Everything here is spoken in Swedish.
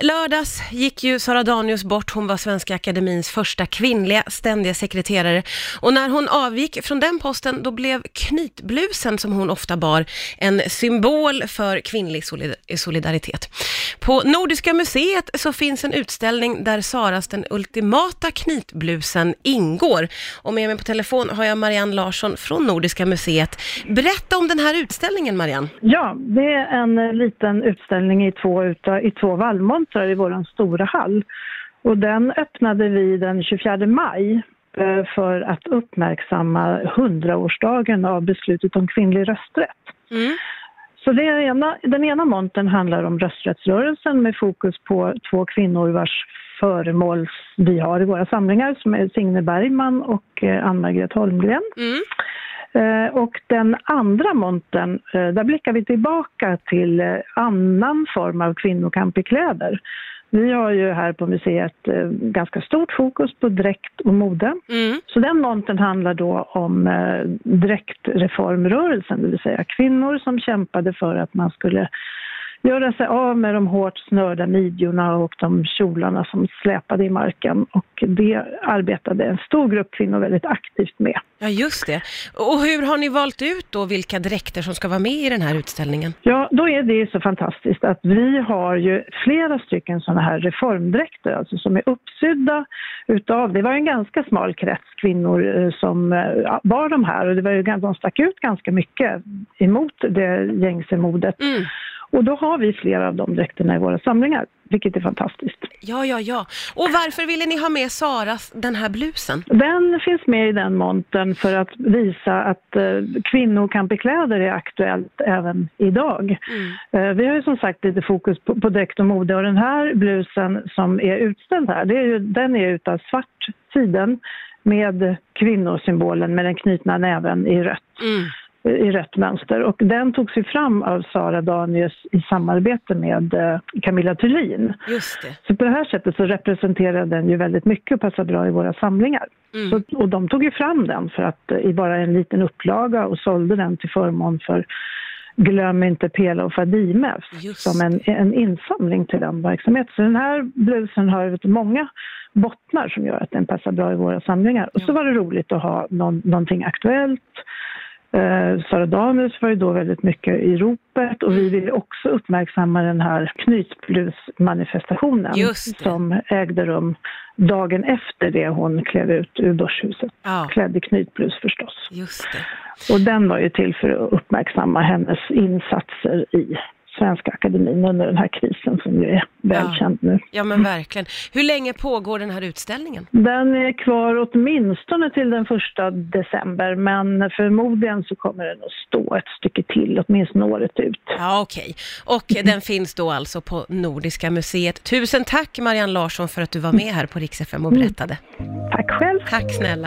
I lördags gick ju Sara Danius bort. Hon var Svenska Akademins första kvinnliga ständiga sekreterare. Och när hon avgick från den posten, då blev knytblusen som hon ofta bar en symbol för kvinnlig solidaritet. På Nordiska museet så finns en utställning där Saras Den ultimata knytblusen ingår. Och med mig på telefon har jag Marianne Larsson från Nordiska museet. Berätta om den här utställningen Marianne. Ja, det är en eh, liten utställning i två, utav, i två vallmontrar i vår stora hall. Och den öppnade vi den 24 maj eh, för att uppmärksamma 100-årsdagen av beslutet om kvinnlig rösträtt. Mm. Så det ena, den ena montern handlar om rösträttsrörelsen med fokus på två kvinnor vars föremål vi har i våra samlingar som är Signe Bergman och eh, Ann-Margret Holmgren. Mm. Eh, Och den andra montern, eh, där blickar vi tillbaka till eh, annan form av kvinnokamp i kläder. Vi har ju här på museet ganska stort fokus på dräkt och mode. Mm. Så den montern handlar då om dräktreformrörelsen, det vill säga kvinnor som kämpade för att man skulle göra sig av med de hårt snörda midjorna och de kjolarna som släpade i marken. Och det arbetade en stor grupp kvinnor väldigt aktivt med. Ja, just det. Och hur har ni valt ut då vilka dräkter som ska vara med i den här utställningen? Ja, då är det så fantastiskt att vi har ju flera stycken sådana här reformdräkter, alltså som är uppsydda utav, det var en ganska smal krets kvinnor eh, som eh, bar de här och det var ju, de stack ut ganska mycket emot det gängse modet. Mm. Och då har vi flera av de dräkterna i våra samlingar, vilket är fantastiskt. Ja, ja, ja. Och varför ville ni ha med Saras den här blusen? Den finns med i den montern för att visa att eh, kvinnokamp i kläder är aktuellt även idag. Mm. Eh, vi har ju som sagt lite fokus på, på dräkt och mode och den här blusen som är utställd här, är ju, den är utav svart siden med kvinnosymbolen med den knutna näven i rött Mm. I rött mönster. Och den togs ju fram av Sara Danius i samarbete med eh, Camilla Thulin. Just det. Så på det här sättet så representerar den ju väldigt mycket och passar bra i våra samlingar. Mm. Så, och de tog ju fram den för att eh, i bara en liten upplaga och sålde den till förmån för Glöm inte Pela och Fadime som en, en insamling till den verksamheten. Så den här blusen har många bottnar som gör att den passar bra i våra samlingar. Och så var det roligt att ha någon, någonting aktuellt. Eh, Sara Danius var ju då väldigt mycket i ropet och vi ville också uppmärksamma den här knytblusmanifestationen som ägde rum dagen efter det hon klev ut ur börshuset. Ja, Klädd i knytblus förstås. Och den var ju till för att uppmärksamma hennes insatser i Svenska Akademin under den här krisen som ju är välkänd nu. Ja, men verkligen. Hur länge pågår den här utställningen? Den är kvar åtminstone till den första december men förmodligen så kommer den att stå ett stycke till, åtminstone året ut. Ja, okej. Och den finns då alltså på Nordiska museet. Tusen tack Marianne Larsson för att du var med här på Rix FM och berättade. Tack själv! Tack snälla.